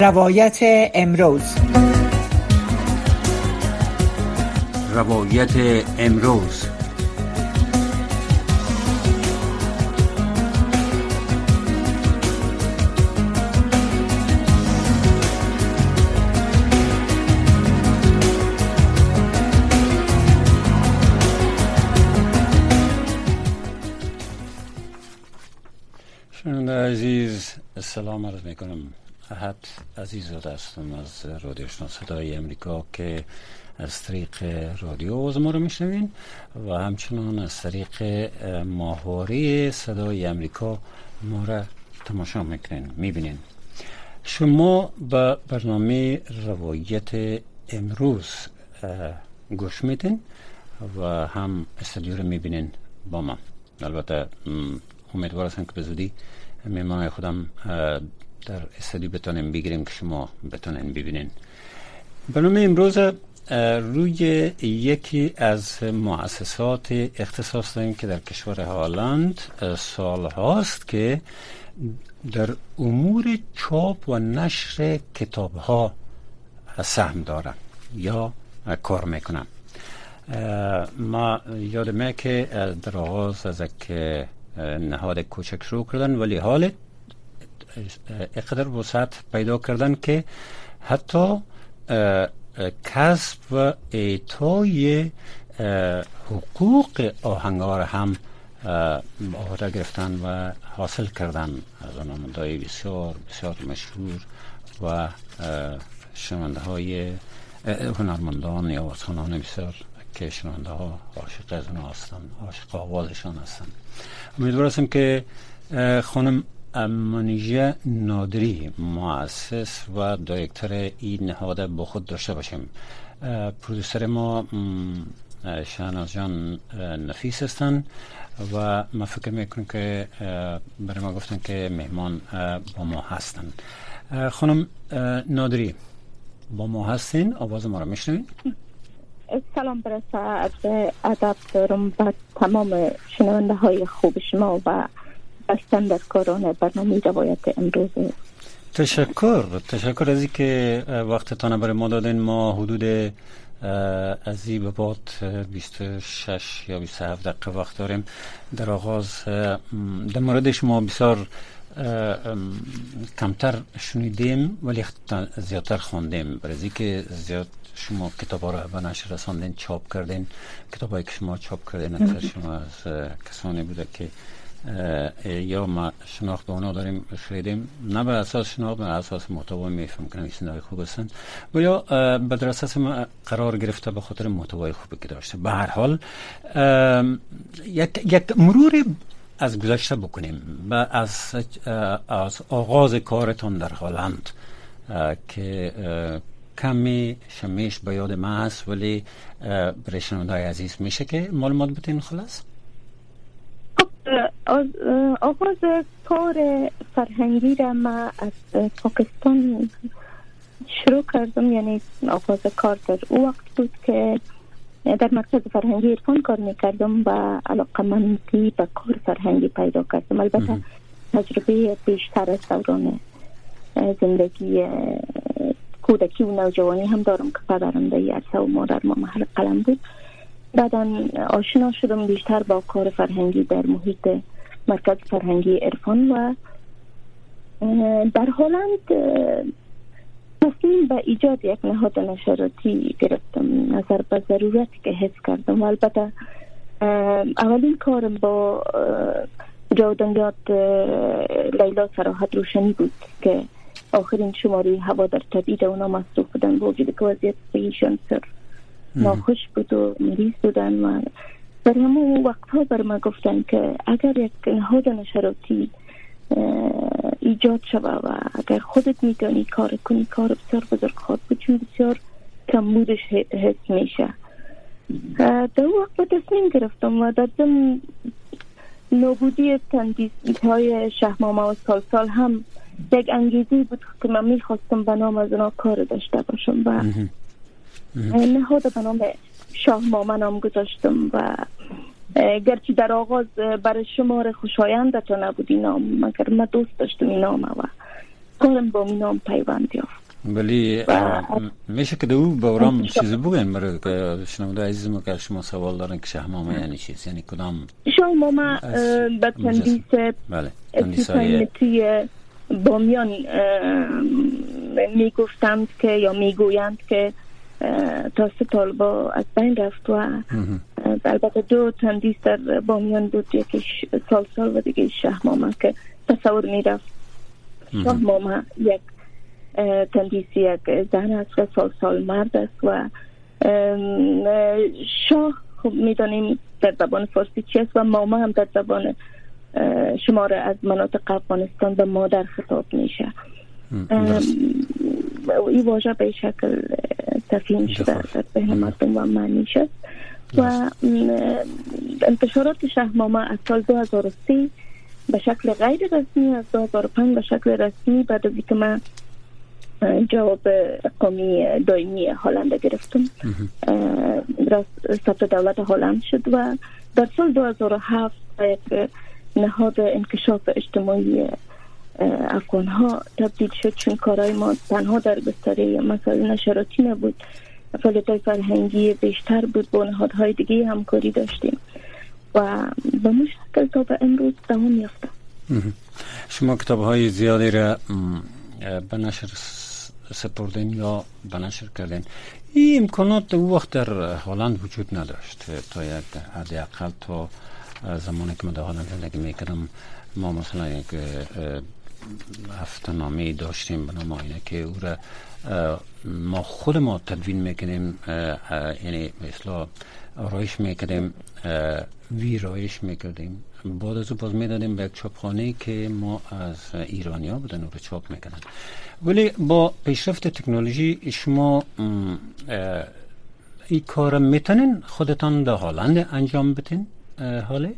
روایت امروز. روایت امروز. شنونده عزیز سلام عرض می کنم احد عزیز هستم از رادیو صدای امریکا که از طریق رادیو از ما رو میشنوین و همچنان از طریق ماهواره صدای امریکا ما را تماشا می‌کنین می‌بینین. شما به برنامه روایت امروز گوش میدین و هم استودیو رو می‌بینین با ما. البته امیدوار هستم که به زودی خودم در استودیو بتانیم بگیریم که شما بتانین ببینین. برنامه امروز روی یکی از مؤسسات اختصاص داریم که در کشور هالند سال هاست که در امور چاپ و نشر کتاب ها سهم دارم یا کار می‌کنم ما یادمه که در آغاز از که نهاد کوچک شروع کردن ولی حال اقدر وسعت پیدا کردن که حتی کسب و ایتای حقوق آهنگار هم عهده گرفتن و حاصل کردن. از آنامندهای بسیار بسیار مشهور و شنونده های هنرمندان یا وطنان بسیار که شنونده ها عاشق از اونها هستن عاشق آوازشان هستن. امیدوار که خانم منیژه نادری مؤسس و دایرکتر این نهاد با خود داشته باشیم. پرودوسر ما شهناز جان نفیس هستن و ما فکر می‌کنم که برای ما گفتن که مهمان با ما هستن. خانم نادری با ما هستین؟ آواز ما رو میشنوین؟ سلام برسه ادب دارم به تمام شنونده های خوب شما و بستن در کاران برنامه روایت امروز. تشکر. تشکر از که وقتتان برای ما دادین. ما حدود از این به بعد 26 یا 27 دقیقه وقت داریم. در آغاز در مورد شما بسیار کمتر شنیدیم ولی زیادتر خوندیم برای که زیاد شما کتاب ها رو به نشر رساندین چاپ کردین. کتاب که شما چاپ کردین اکثر شما از کسانی بوده که یا ما شناخت به اونا داریم خریدیم نه به اساس شناخت به اساس محتوا میفهم کنم این خوب هستن. و یا به درست ما قرار گرفته به خاطر محتوای خوبی که داشته. به هر حال یک, یک مرور از گذشته بکنیم و از, از آغاز کارتون در هالند که کمی شمیش به یاد ما هست ولی برای شنونده عزیز میشه که معلومات بتین خلاص؟ آغاز کار فرهنگی را ما از پاکستان شروع کردم یعنی آغاز کار در او وقت بود که در مرکز فرهنگی ایرفان کار می‌کردم و علاقه مندی به کار فرهنگی پیدا کردم. البته تجربه بیشتر از دوران زندگی کودکی و نوجوانی هم دارم که پدرم در عرصه و مادر ما محل قلم بود. بعدا آشنا شدم بیشتر با کار فرهنگی در محیط مرکز فرهنگی ارفان و در هلند تصمیم به ایجاد یک نهاد نشراتی گرفتم. نظر به ضرورت که حس کردم. و البته اولین کارم با جاودنیات لیلا سراحت روشنی بود که آخرین شماره هوا در تبعید اونا مصروف بودن. با وجود که وضعیت ایشان سر ناخوش بود و مریض بودن و در همون وقت ها بر ما گفتن که اگر یک نهاد نشراتی ایجاد شوه و اگر خودت می‌تونی کار کنی کار بسیار بزرگ خواهد بود چون بسیار کمبودش حس میشه. در وقت به تصمیم گرفتم و در ضمن نابودی تندیس های شهمامه و سال سال هم یک انگیزی بود که من می‌خواستم به نام از اونا کار داشته باشم و نهاد به نام شاه ماما نام گذاشتم و گرچه در آغاز برای شمار خوشایند تا نبود این نام مگر من دوست داشتم این نام و کارم با مینام پیوند یافت. ولی میشه که دو بورام چیزی بگن برای که شنونده عزیز ما که شما سوال دارن که شهمامه یعنی چیز یعنی کدام؟ شهمامه به تندیس بله تندیس بامیان می‌گفتند که یا می‌گویند که تا سه طالبا از بین رفت و البته دو تندیس در بامیان بود یکیش سال سال و دیگه شهمامه که تصور می‌رفت. شهمامه یک تندیسی یک زن است و سال سال مرد است و شاه خب می‌دانیم در زبان فارسی چی است و ماما هم در زبان شماره از مناطق افغانستان به مادر خطاب میشه. این واژه به شکل تفهیم شده. در مردم و معنی شد. و انتشارات شهمامه از سال 2003 به شکل غیر رسمی از 2005 به شکل رسمی بعد از اینکه من جواب قومی دائمی هلند گرفتم. ثبت دولت هلند شد و در سال 2007 یک نهاد انکشاف اجتماعی افغان ها تبدیل شد چون کارهای ما تنها در بستره مسائل نشراتی نبود. فعالیت فرهنگی بیشتر بود. با نهادهای دیگه همکاری داشتیم. و به مشکل تا به امروز دوام یافته شما کتاب های زیادی را به نشر سپردین یا به نشر کردین؟ این امکانات او وقت در هلند وجود نداشت. تا یک حداقل تا زمانی که من در هلند زندگی می‌کردم ما مثلا یک هفته نامه داشتیم به نام که او را ما خود ما تدوین می‌کنیم یعنی مثلا آرایش می‌کردیم ویرایش می‌کردیم بعد از او باز می‌دادیم به یک که ما از ایرانیا بودن او رو چاپ می‌کنن ولی با پیشرفت تکنولوژی شما این کار می‌تونین خودتان در هالند انجام بتین حاله؟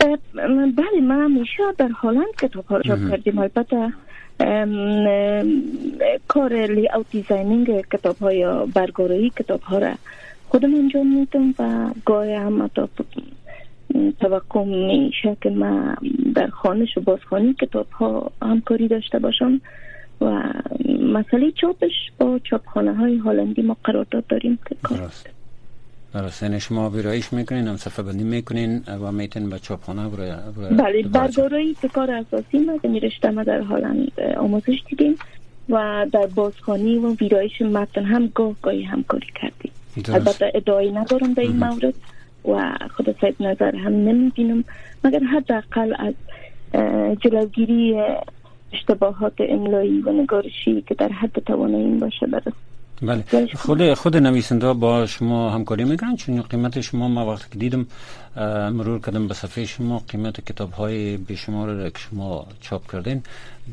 بله من همیشه در هالند کتاب ها چاپ کردیم. البته کار لی اوت دیزاینینگ کتاب ها یا برگارایی کتاب ها را خودم انجام میدم و گاهی هم توقع میشه که من در خانش و بازخانی کتاب ها همکاری داشته باشم و مسئله چاپش با چاپخانه های هالندی ما قرارداد داریم که کار درست یعنی شما ویرایش می‌کنین هم صفحه بندی می‌کنین و میتین به چاپخانه برای بله برگارایی که کار اساسی ما می رشته در هالند آموزش دیدیم و در بازخانی و ویرایش متن هم گاه گاهی همکاری کردیم. البته ادعایی ندارم در این مورد و خود سید نظر هم نمی‌بینم. مگر حداقل از جلوگیری اشتباهات املایی و نگارشی که در حد توانایی باشه برست بله. خود خود نویسنده با شما همکاری می‌کنن چون قیمت شما ما وقتی که دیدم مرور کردم به صفحه شما قیمت کتاب های بیشمار را که شما چاپ کردین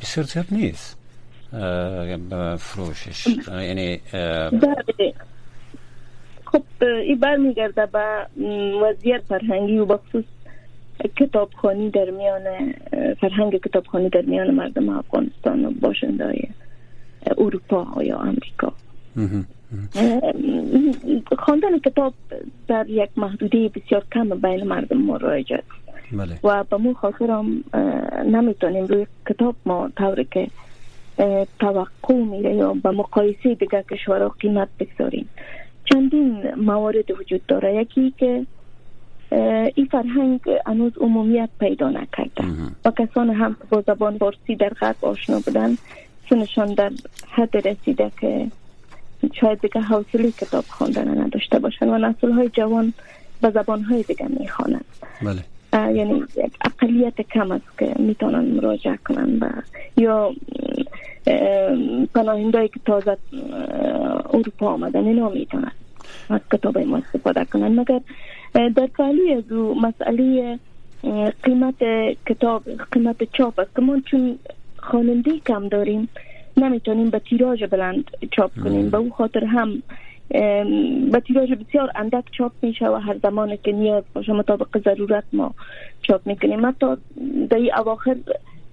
بسیار زیاد نیست. به فروشش. یعنی بله. خب این برمیگرده به وضعیت فرهنگی و بخصوص کتابخانی در میان فرهنگ کتابخانی در میان مردم افغانستان و باشنده اروپا یا امریکا خواندن کتاب در یک محدوده بسیار کم بین مردم ما رایج بله. و به مو خاطر هم نمی‌تونیم روی کتاب ما طوری که توقع میره یا به مقایسه دیگر کشورها قیمت بگذاریم. چندین موارد وجود داره. یکی که این فرهنگ هنوز عمومیت پیدا نکرده. و کسان هم با زبان فارسی در غرب آشنا بودن سنشان در حد رسیده که شاید دیگه حوصله کتاب خواندن نداشته باشن و نسل های جوان به زبان های دیگه می‌خوانند. بله. یعنی یک اقلیت کم است که می‌تونن مراجعه کنن و یا پناهنده که تازه اروپا آمدن اینا می‌تونن از کتاب ما استفاده کنن. مگر در کالی از مسئله قیمت کتاب قیمت چاپ است که ما چون خواننده کم داریم نمی‌تونیم به تیراژ بلند چاپ کنیم. به او خاطر هم به تیراژ بسیار اندک چاپ میشه و هر زمان که نیاز باشه مطابق ضرورت ما چاپ می‌کنیم. حتی در این اواخر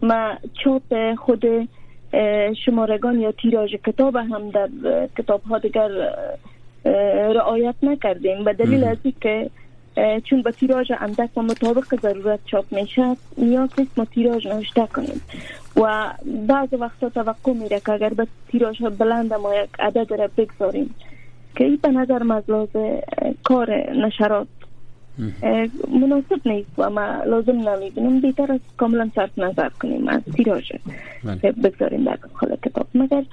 ما چاپ خود شمارگان یا تیراژ کتاب هم در کتاب ها دیگر رعایت نکردیم. به دلیل از که چون با تیراژ اندک و مطابق ضرورت چاپ میشه نیاز نیست ما تیراژ نوشته کنیم. و بعض وقتا توقع میره که اگر به تیراژ بلند ما یک عدد را بگذاریم. که این به نظر مزلاز کار نشرات. مناسب نیست و ما لازم نمی‌دونم بیتر از کاملا صرف نظر کنیم از تیراژ بله. بگذاریم در داخل کتاب. مگر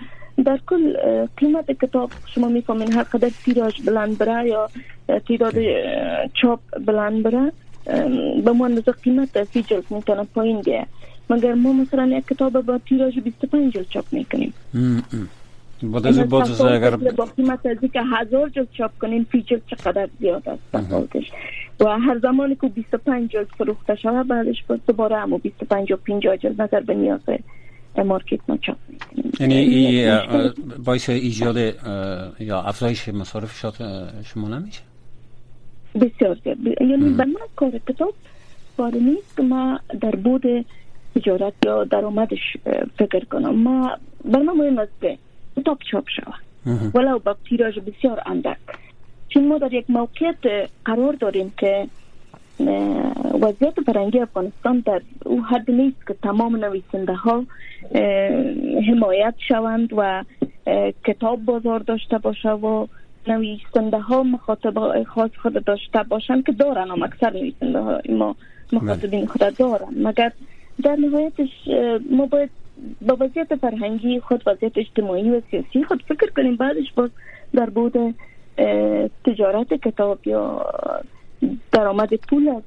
در کل قیمت کتاب شما می‌فهمین هر قدر تیراژ بلند بره یا تعداد چاپ بلند بره؟ به ما اندازه قیمت فی جلد می‌تونه پایین بیه مگر ما مثلا یک کتاب با تیراژ 25 جلد چاپ می‌کنیم؟ با دازه باز اگر با قیمت از که هزار جلد چاپ کنیم فی جلد چقدر زیاد است؟ و هر زمانی که 25 جلد فروخته شود بعدش باز دوباره همو 25 و 50 جلد نظر به نیاز مارکت ما چاپ یعنی ای باعث ایجاد یا افزایش مصارف شما نمیشه؟ بسیار زیاد. یعنی به من کار کتاب بار نیست که ما در بود تجارت یا درآمدش فکر کنم. ما بر من مهم است که کتاب چاپ شود. ولو با تیراژ بسیار اندک. چون ما در یک موقعیت قرار داریم که وضعیت فرنگی افغانستان در او حد نیست که تمام نویسنده ها حمایت شوند و کتاب بازار داشته باشه و نویسنده ها مخاطب خاص خود داشته باشند که دارن هم اکثر نویسنده ها ما مخاطبین خود دارن. مگر در نهایتش ما باید با وضعیت فرهنگی خود وضعیت اجتماعی و سیاسی خود فکر کنیم. بعدش باز در بود تجارت کتاب یا درآمد پول از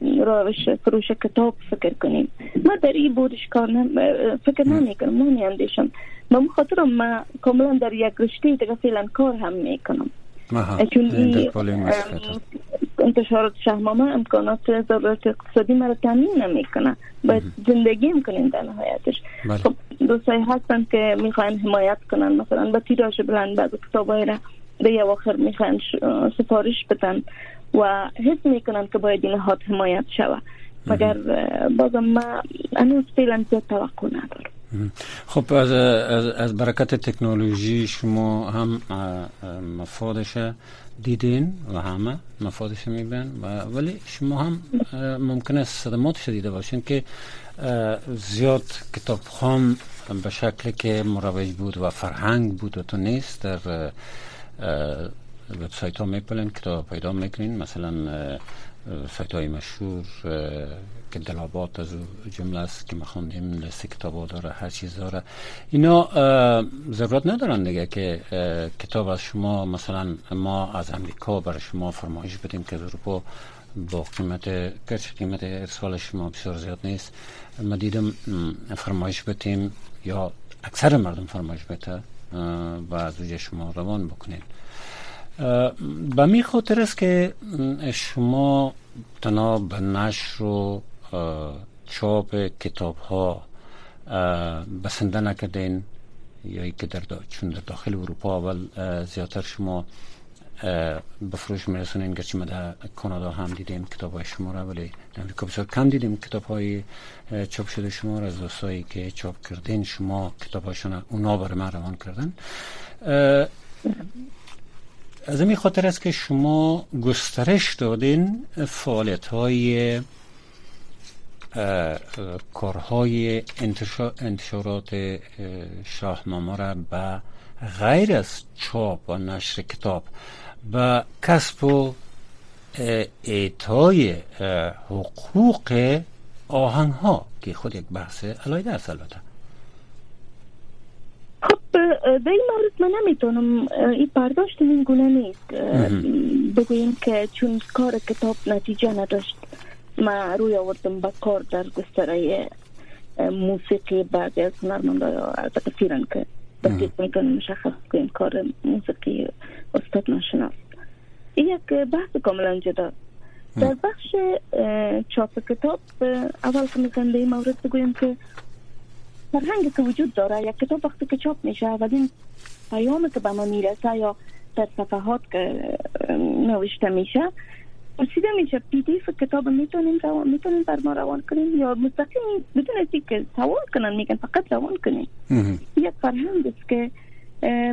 روش فروش کتاب فکر کنیم. ما در این بودش کار نم... فکر نمی کنم نمی اندیشم ما خاطر ما کاملا در یک رشته دیگه فعلا کار هم می کنم چون انتشارات شهمامه امکانات ضرورت اقتصادی مرا تامین نمی کنه باید زندگی کنیم در نهایتش. خب دوستایی هستن که می‌خواین حمایت کنن مثلا با تیراژ بلند بعض کتاب را به یه آخر می‌خواین سفارش بدن و حس می‌کنن که باید این نهاد حمایت شود مگر بازم ما هنوز فعلا زیاد توقع ندارم خب از, از, از برکت تکنولوژی شما هم مفادش دیدین و همه مفادش میبین و ولی شما هم ممکنه صدماتش دیده باشین که زیاد کتاب خام به شکلی که مروج بود و فرهنگ بود و تو نیست در وبسایت ها میپلن کتاب پیدا می‌کنین مثلا سایت های مشهور که دلابات از جمله است که مخوندیم کتاب داره هر چیز داره. اینا ضرورت ندارن دیگه که کتاب از شما مثلا ما از امریکا برای شما فرمایش بدیم که اروپا با قیمت گرچه قیمت ارسال شما بسیار زیاد نیست ما دیدم فرمایش بدیم یا اکثر مردم فرمایش بده و از وجه شما روان بکنین. به می خاطر است که شما تنها به نشر و چاپ کتاب ها بسنده نکردین یا که در چون در داخل اروپا اول زیادتر شما به فروش میرسونین گرچه ما در کانادا هم دیدیم کتاب های شما را ولی در امریکا بسیار کم دیدیم کتاب های چاپ شده شما را از دوستایی که چاپ کردین شما کتاب هاشون اونا برای من روان کردن. از این خاطر است که شما گسترش دادین فعالیت های کارهای انتشارات شاهنامه را به غیر از چاپ و نشر کتاب و کسب و اعطای حقوق آهنگ ها که خود یک بحث علایده است البته. به این مورد من نمی‌تونم این پرداشت این گونه نیست. بگویم که چون کار کتاب نتیجه نداشت. ما روی آوردم با کار در گستره موسیقی بعضی از هنرمندا البته فیرن که دقیق می‌تونم مشخص کنیم کار موسیقی استاد ناشناس. یک بحث کاملا جدا. در بخش چاپ کتاب اول که می‌خوام به این مورد بگویم که فرهنگی که وجود داره یک کتاب وقتی که چاپ میشه اولین پیامی که به ما می‌رسه یا در صفحات که نوشته میشه پرسیده میشه پی دی کتاب می‌تونیم روان می‌تونیم بر ما روان کنیم یا مستقیم اینکه که سوال کنن؟ میگن فقط روان کنیم. یک فرهنگ است که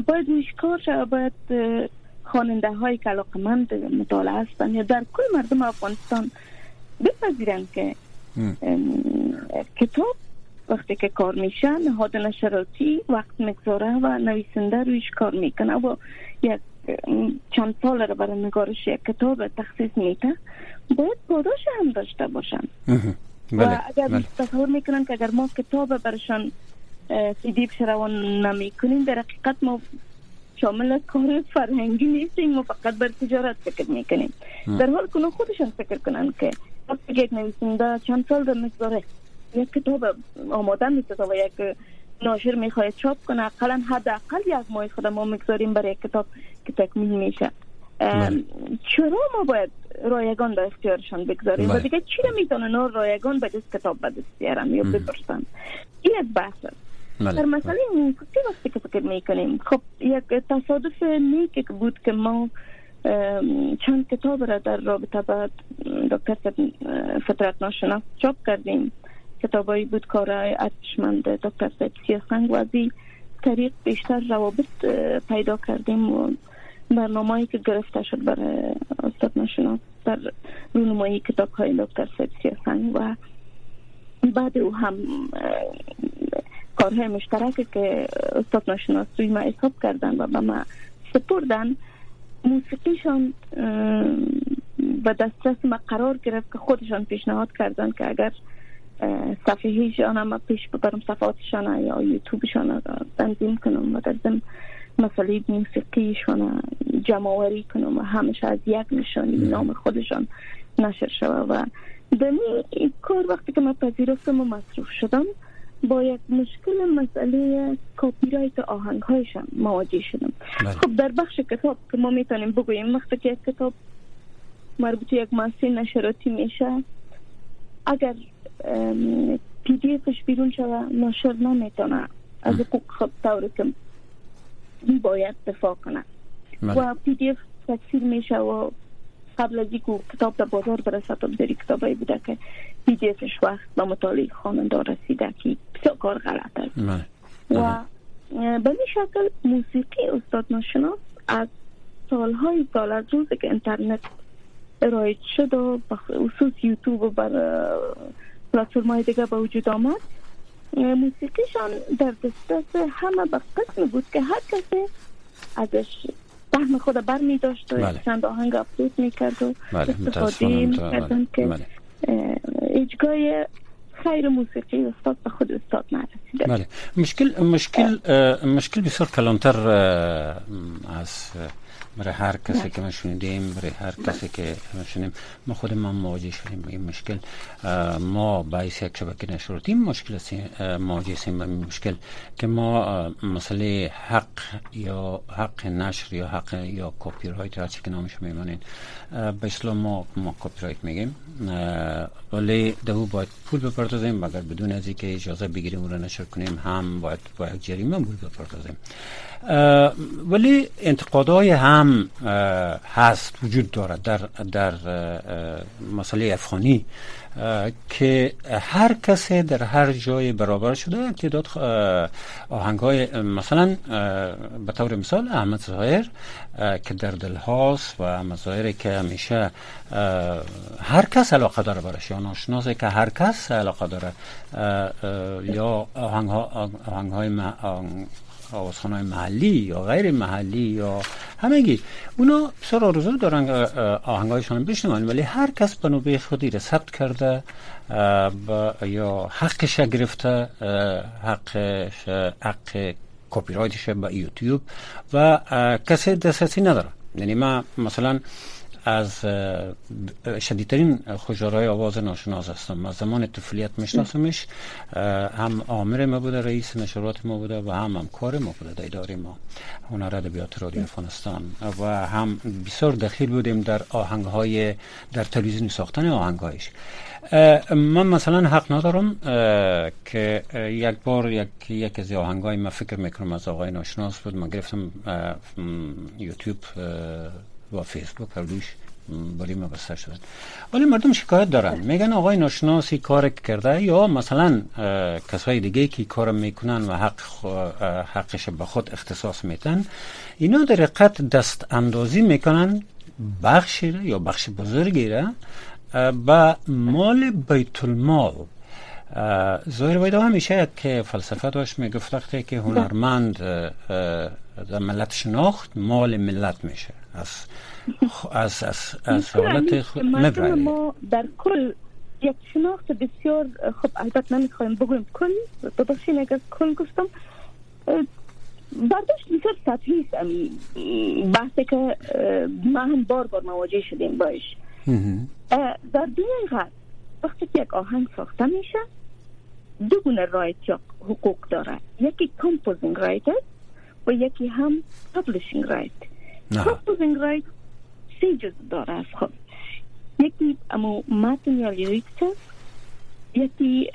باید روش کار شد باید خواننده های که علاقمند مطالعه هستند یا در کل مردم افغانستان بپذیرند که کتاب وقتی که کار میشه نهاد نشراتی وقت مگذاره و نویسنده رویش کار می‌کنه و یک چند سال را برای نگارش یک کتاب تخصیص میده باید پاداش هم داشته باشن. و بله، اگر بله. تصور می‌کنن که اگر ما کتاب برشان سیدی روان نمی کنیم در حقیقت ما شامل کار فرهنگی نیستیم ما فقط بر تجارت فکر می‌کنیم. در حال کنون خودشان فکر کنن که یک نویسنده چند سال در مقداره یک کتاب آماده می‌سازه و یک ناشر می‌خواهد چاپ کنه اقلا حداقل یک ماه خود ما می‌گذاریم برای یک کتاب که تکمیل میشه. بله. چرا ما باید رایگان به اختیارشان بگذاریم؟ و بله. دیگه چی می‌تونه نور رایگان به دست کتاب به دست بیارن؟ یا بپرسن. این یک بحث است. بله. در مسئله موسیقی وقتی که فکر می‌کنیم؟ خب یک تصادف نیکی که بود که ما چند کتاب را در رابطه با دکتر فطرت ناشناس چاپ کردیم. کتابایی بود کارهای ارزشمند دکتر سید سیاسنگ و از طریق بیشتر روابط پیدا کردیم و برنامه‌ای که گرفته شد برای استاد ناشناس در رونمایی کتاب های دکتر سید سیاسنگ و بعد او هم کارهای مشترک که استاد ناشناس روی ما حساب کردن و به ما سپردن موسیقیشان به دسترس ما قرار گرفت که خودشان پیشنهاد کردن که اگر صفحهشان هم پیش ببرم صفحاتشان یا یوتیوبشان تنظیم کنم و در ضمن مسئله موسیقیشان جمعوری کنم و همیشه از یک نشانی نام خودشان نشر شود و در این کار وقتی که من پذیرفتم و مصروف شدم با یک مشکل مسئله کاپی رایت آهنگ هایشان مواجه شدم بله. خب در بخش کتاب که ما می‌تونیم بگوییم وقتی که یک کتاب مربوط یک مؤسسه نشراتی میشه اگر پی دی افش بیرون شوه ناشر نمی‌تونه از حقوق خود طوری که باید دفاع کنه بله. و PDF تکثیر میشه و قبل از اینکه کتاب در بازار برسه تا بزری کتابایی بوده که PDF ش وقت به مطالعه خواننده رسیده که بسیار کار غلط است بله. و بله. به این شکل موسیقی استاد ناشناس از سالهای سال از روزی که اینترنت رایج شد و خصوص یوتیوب و بر پلتفرم های دیگه به وجود آمد موسیقیشان در دسترس همه به قسم بود که هر کسی ازش فهم خود بر می داشت و بله. چند آهنگ اپلود می کرد و بله. استفاده می کردن که بله. اجگاه خیر موسیقی استاد به خود استاد نرسیده بله مشکل مشکل مشکل بسیار کلانتر از برای هر کسی که ما شنیدیم برای هر کسی که ما شنیدیم ما خود ما مواجه شدیم این مشکل. ما باعث یک شبکه نشراتی مشکل مواجه هستیم این مشکل که ما مسئله حق یا حق نشر یا حق یا کپی رایت هر چی که نامش میمانین به اسلام ما ما کپی رایت میگیم ولی دو باید پول بپردازیم. مگر بدون از اینکه اجازه بگیریم رو نشر کنیم هم باید با یک جریمه پول بپردازیم. ولی انتقادهای هم هست وجود دارد در در مسئله افغانی که هر کسی در هر جای برابر شده تعداد آهنگ های مثلا به طور مثال احمد ظاهر که در دل هاست و احمد ظاهری که همیشه هر کس علاقه داره برش یا ناشناسه که هر کس علاقه داره یا آهنگ, ها آهنگ های آوازخانه محلی یا غیر محلی یا همگی اونا بسیار آرزو دارن آهنگایشان بشنون ولی هر کس به نوبه خودی را ثبت کرده یا حقش گرفته حق حق کپی رایتش به یوتیوب و کسی دسترسی نداره. یعنی ما مثلا از شدیدترین خوشارای آواز ناشناس هستم. از زمان طفولیت میشناسمش هم آمر ما بوده رئیس نشرات ما بوده و هم هم کار ما بوده در اداره ما. هنر ادبیات رادیو افغانستان. و هم بسیار دخیل بودیم در آهنگ های در تلویزیون ساختن آهنگ هایش من مثلا حق ندارم که یک بار یک یک از آهنگ های ما فکر می‌کنم از آقای ناشناس بود. من گرفتم یوتیوب و فیسبوک روش بری مبسته شدن. ولی مردم شکایت دارن. میگن آقای ناشناسی کار کرده یا مثلا کسای دیگه که کار می‌کنن و حق حقش به خود اختصاص میتن اینا در حقیقت دست اندازی می‌کنن بخشی یا بخش بزرگی را به مال بیت المال. باید همیشه که فلسفه داشت می‌گفت وقتی که هنرمند در ملت شناخت مال ملت میشه. از از از, از حالت ما در کل یک شناخت بسیار خب البته نمی‌خوایم بگویم کل ببخشید اگر کل گفتم برداشت بسیار سطحی است. بحثی که ما هم بار بار مواجه شدیم باش. در دنیای غرب وقتی یک آهنگ ساخته میشه دو گونه right یا حقوق داره. یکی composing right است و یکی هم publishing right composing right سه جز داره از خود. یکی امو متن یا lyrics است یکی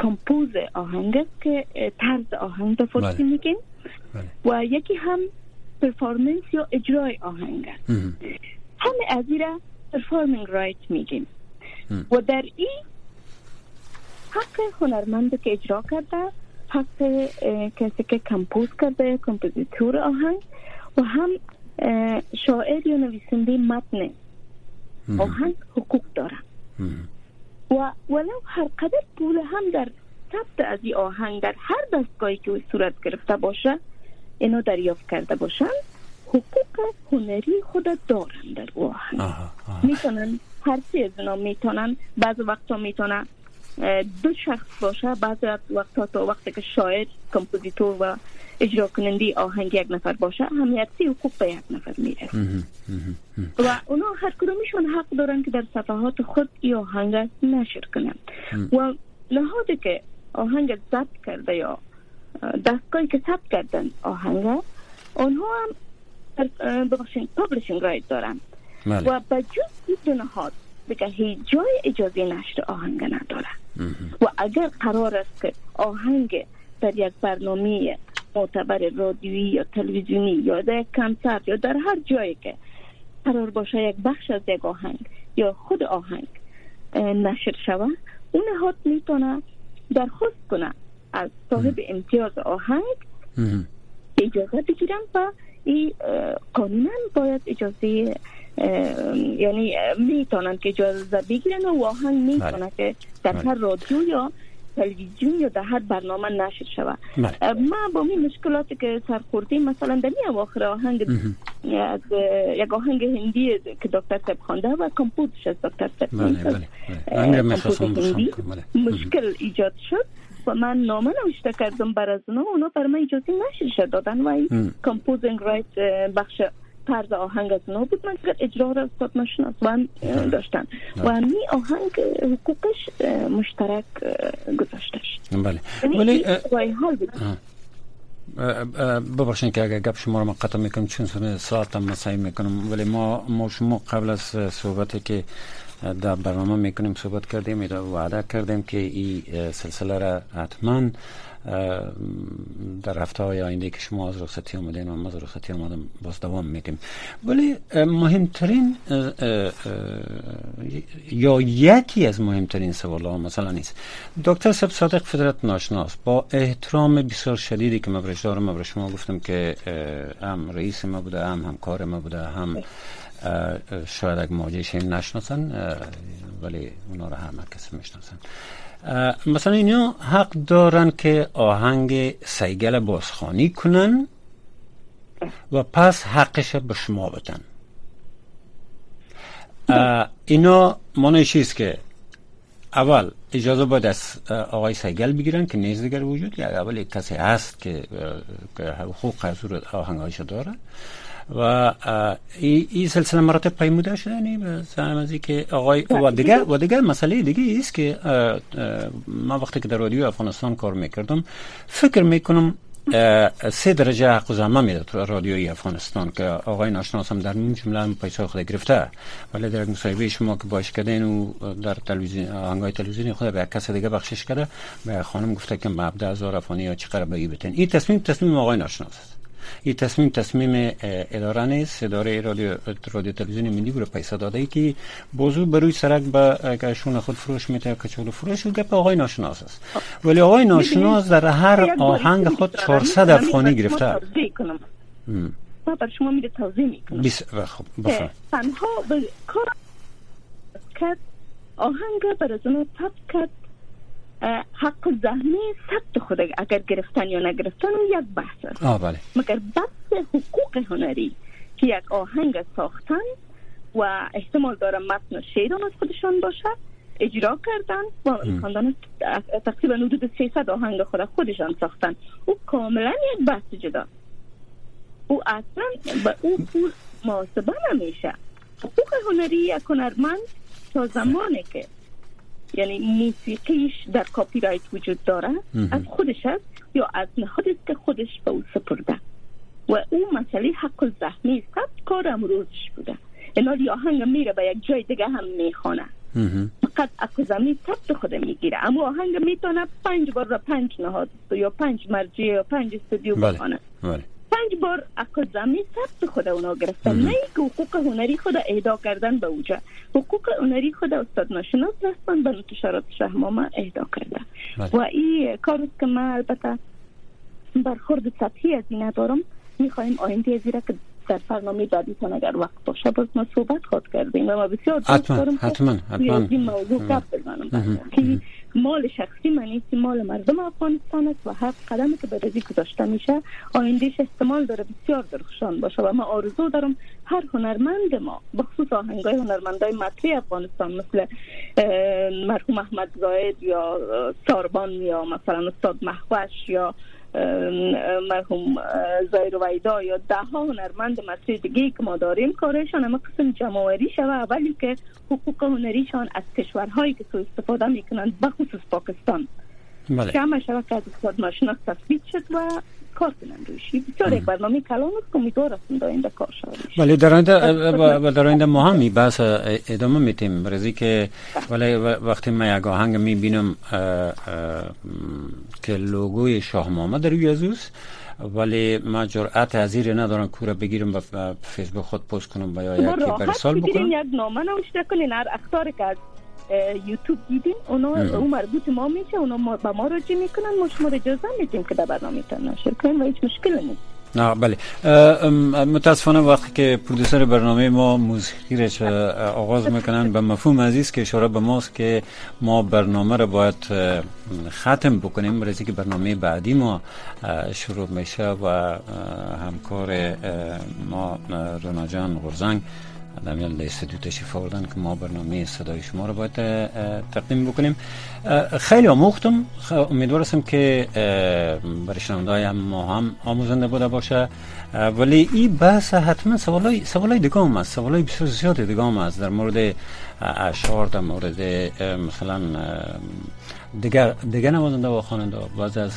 compose آهنگ است که طرز آهنگ به فارسی بله. میگیم. بله. و یکی هم performance یا اجرای آهنگ. است همه از را performing right میگیم. و در این حق هنرمند که اجرا کرده حق کسی که compose کرده کمپوزیتور آهنگ و هم شاعر یا نویسنده متن آهنگ حقوق داره و ولو هر قدر پول هم در ثبت از این آهنگ در هر دستگاهی که صورت گرفته باشه اینو دریافت کرده باشن حقوق هنری خود دارن در او آهنگ. می‌تونن هر سی از اینا می‌تونن بعض وقتا می‌تونن دو شخص باشه بعض وقتا تا وقتی که شاعر کمپوزیتور و اجرا کنندی آهنگ یک نفر باشه همیتی حقوق به یک نفر می‌رسه. و اونا هر کدومشون حق دارن که در صفحات خود ای آهنگ نشر کنن. و لحاظی که آهنگ ضبط کرده یا دستگاهی که ثبت کردن آهنگ اونها هم ببخشید publishing right دارن. بله. و به جز این نهاد دیگه هیچ جای اجازه نشر آهنگ نداره و اگر قرار است که آهنگ در یک برنامه معتبر رادیویی یا تلویزیونی یا در یک کنسرت یا در هر جایی که قرار باشه یک بخش از یک آهنگ یا خود آهنگ نشر شود اون نهاد می‌تونه درخواست کنه از صاحب امتیاز آهنگ اجازه بگیرن و این قانونا باید اجازه یعنی می‌تونن که اجازه بگیرن و آهنگ می‌تونه بله. که در بله. هر رادیو یا تلویزیون یا در هر برنامه نشر شود بله. ما با این مشکلاتی که سرخوردیم مثلا در این اواخر آهنگ از یک آهنگ هندی که دکتر سب خوانده و کمپوزش از دکتر سب مشکل ایجاد شد و من نامه نوشته کردم بر از اونا اونا بر من اجازه نشر دادن و این composing right بخش طرز آهنگ از نو بود. من اجرا را استاد ناشناس و داشتن و می آهنگ حقوقش مشترک گذاشته شد بله. ولی ببخشید که اگر گپ شما رو قطع می‌کنم چون ساعت هم مسایی می‌کنم. ولی ما ما شما قبل از صحبتی که در برنامه می‌کنیم صحبت کردیم و وعده کردیم که این سلسله را حتما در هفته های آینده که شما از رخصتی آمدین و ما از رخصتی آمدم باز دوام میگیم ولی مهمترین یا یکی از مهمترین سوال ها مثلا نیست. دکتر سب صادق فدرت ناشناس با احترام بسیار شدیدی که مبرش دارم مبرش شما گفتم که هم رئیس ما بوده هم همکار ما بوده هم شاید اگه مواجهش نشناسن ولی اونا رو همه کسی می‌شناسن. مثلا اینا حق دارن که آهنگ سیگل بازخانی کنن و پس حقش به شما بدن. اینا مانه است که اول اجازه باید از آقای سیگل بگیرن که نیز دیگر وجود یا اول کسی هست که حقوق از آهنگایش داره. و این سلسله مراتب پیموده شده؟ یعنی به که آقای و دیگه و دیگه مسئله دیگه است که ما وقتی که در رادیو افغانستان کار می‌کردم فکر می‌کنم سه درجه حق زمه میده تو رادیوی افغانستان که آقای ناشناس هم در این جمله پیسه خود گرفته. ولی در مصاحبه شما که باش کردین و در تلویزیون آهنگای تلویزیونی خود به کس دیگه بخشش کرده به خانم گفته که مبدا هزار افغانی یا چقدر به بتین. این تصمیم تصمیم آقای ناشناس است. این تصمیم تصمیم اداره نیست اداره رادیو رادیو تلویزیون ملی برای پیسه داده ای که بازو بروی سرک به شون خود فروش میته کچولو فروش و گپ آقای ناشناس است. ولی آقای ناشناس در هر آهنگ خود 400 افغانی گرفته ما بر شما میره توضیح می‌کنم. بیس خب بفرم تنها به کار کرد آهنگ بر از اون کرد حق زحمی ثبت خود اگر گرفتن یا نگرفتن یک بحث است. بله. مگر بحث حقوق هنری که یک آهنگ ساختن و احتمال داره متن و شعران از خودشان باشه اجرا کردن با خاندان تقریبا حدود 300 آهنگ خود خودشان ساختن. او کاملا یک بحث جدا. او اصلا به او پول محاسبه نمیشه. حقوق هنری یک هنرمند تا زمانی که یعنی موسیقیش در کاپی رایت وجود داره از خودش است یا از نهادی است که خودش به او سپرده. و او مسئله حق زحمی ثبت کار امروزش بوده. اینا آهنگ میره به یک جای دیگه هم می‌خونه. فقط اکوزمی ثبت خود می‌گیره. اما آهنگ می‌تونه پنج بار را پنج نهاد یا پنج مرجع یا پنج استودیو بله. بخونه. بله. پنج بار اکادمی ثبت خود اونا گرفتن. نه که حقوق هنری خود اهدا کردن به اوجا حقوق هنری خود استاد ناشناس رسما به انتشارات شهرنامه اهدا کرده. بله. و این کار که من البته برخورد سطحی از این ندارم. می‌خواهیم آینده از که در برنامه بعدی تا اگر وقت باشه باز ما صحبت خواهد کردیم. و ما بسیار دوست حتما دارم حتما حتما. این موضوع گپ بزنم که مال شخصی من نیست مال مردم افغانستان است و هر قدمی که به رزی گذاشته میشه آیندهش احتمال داره بسیار درخشان باشه و ما آرزو دارم هر هنرمند ما بخصوص آهنگای هنرمندای مطرح افغانستان مثل مرحوم احمد زاید یا ساربان یا مثلا استاد محوش یا مرحوم زایر ویدا یا ده ها هنرمند مطرح دیگه که ما داریم. کارشان همه قسم جمعوری شوه اولی که حقوق هنریشان از کشورهایی که سوء استفاده می‌کنند بخصوص پاکستان. بله جمع شود که از ناشناس تثبیت شد و کار کنند روشی بسیار یک برنامه کلان است که امیدوار هستم در آینده کار شود ولی در آینده و- و در آینده ما هم بحث ادامه میتیم رزی که ولی وقتی من یک آهنگ می‌بینم که لوگوی شاه محمد در روی ولی ما جرأت از زیر ندارم کوره بگیرم و فیسبوک خود پست کنم و یا یکی برسال بکنم یک نامه نوشته کنین هر اختار که یوتیوب دیدین؟ اونا او مربوط ما میشه اونا به ما راجع می‌کنن ما شما اجازه میدیم که در برنامه تان نشر کنین و هیچ مشکل نیست. نه بله. متاسفانه وقتی که پرودوسر برنامه ما موسیقی را آغاز می‌کنن به مفهوم عزیز که اشاره به ماست که ما برنامه را باید ختم بکنیم. برای که برنامه بعدی ما شروع میشه و همکار ما رونا جان غرزنگ دمیان استودیو تشریف آوردن که ما برنامه صدای شما رو باید تقدیم بکنیم خیلی آموختم امیدوار هستم که برای شنوندهای هم ما هم آموزنده بوده باشه ولی این بحث حتما سوالای سوالای دیگه هم است سوالای بسیار زیاد دیگه هم است در مورد اشعار در مورد مثلا دیگر دیگر نوازنده و خواننده بعض از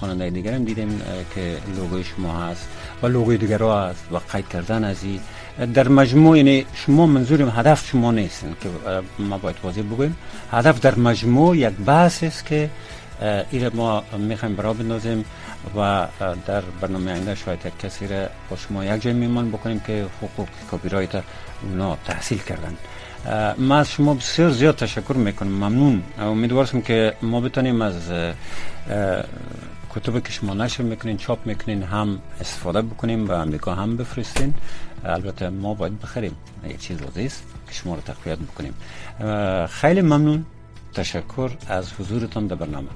خواننده دیگر هم دیدیم که لوگوی شما هست و لوگوی دیگر هست و قید کردن از این در مجموع یعنی شما منظورم هدف شما نیستین که اه، ما باید واضح بگویم هدف در مجموع یک بحث است که را ما می‌خوایم برا بندازیم و در برنامه آینده شاید یک کسی را با شما یک جای میمان بکنیم که حقوق کپی رایت اونا تحصیل کردن. ما از شما بسیار زیاد تشکر می‌کنم. ممنون. امیدوارم که ما بتانیم از اه، اه، کتب که شما نشر می‌کنین چاپ می‌کنین هم استفاده بکنیم به امریکا هم بفرستین. البته ما باید بخریم. یک چیز است که شما رو تقویت بکنیم. خیلی ممنون. تشکر از حضورتان در برنامه.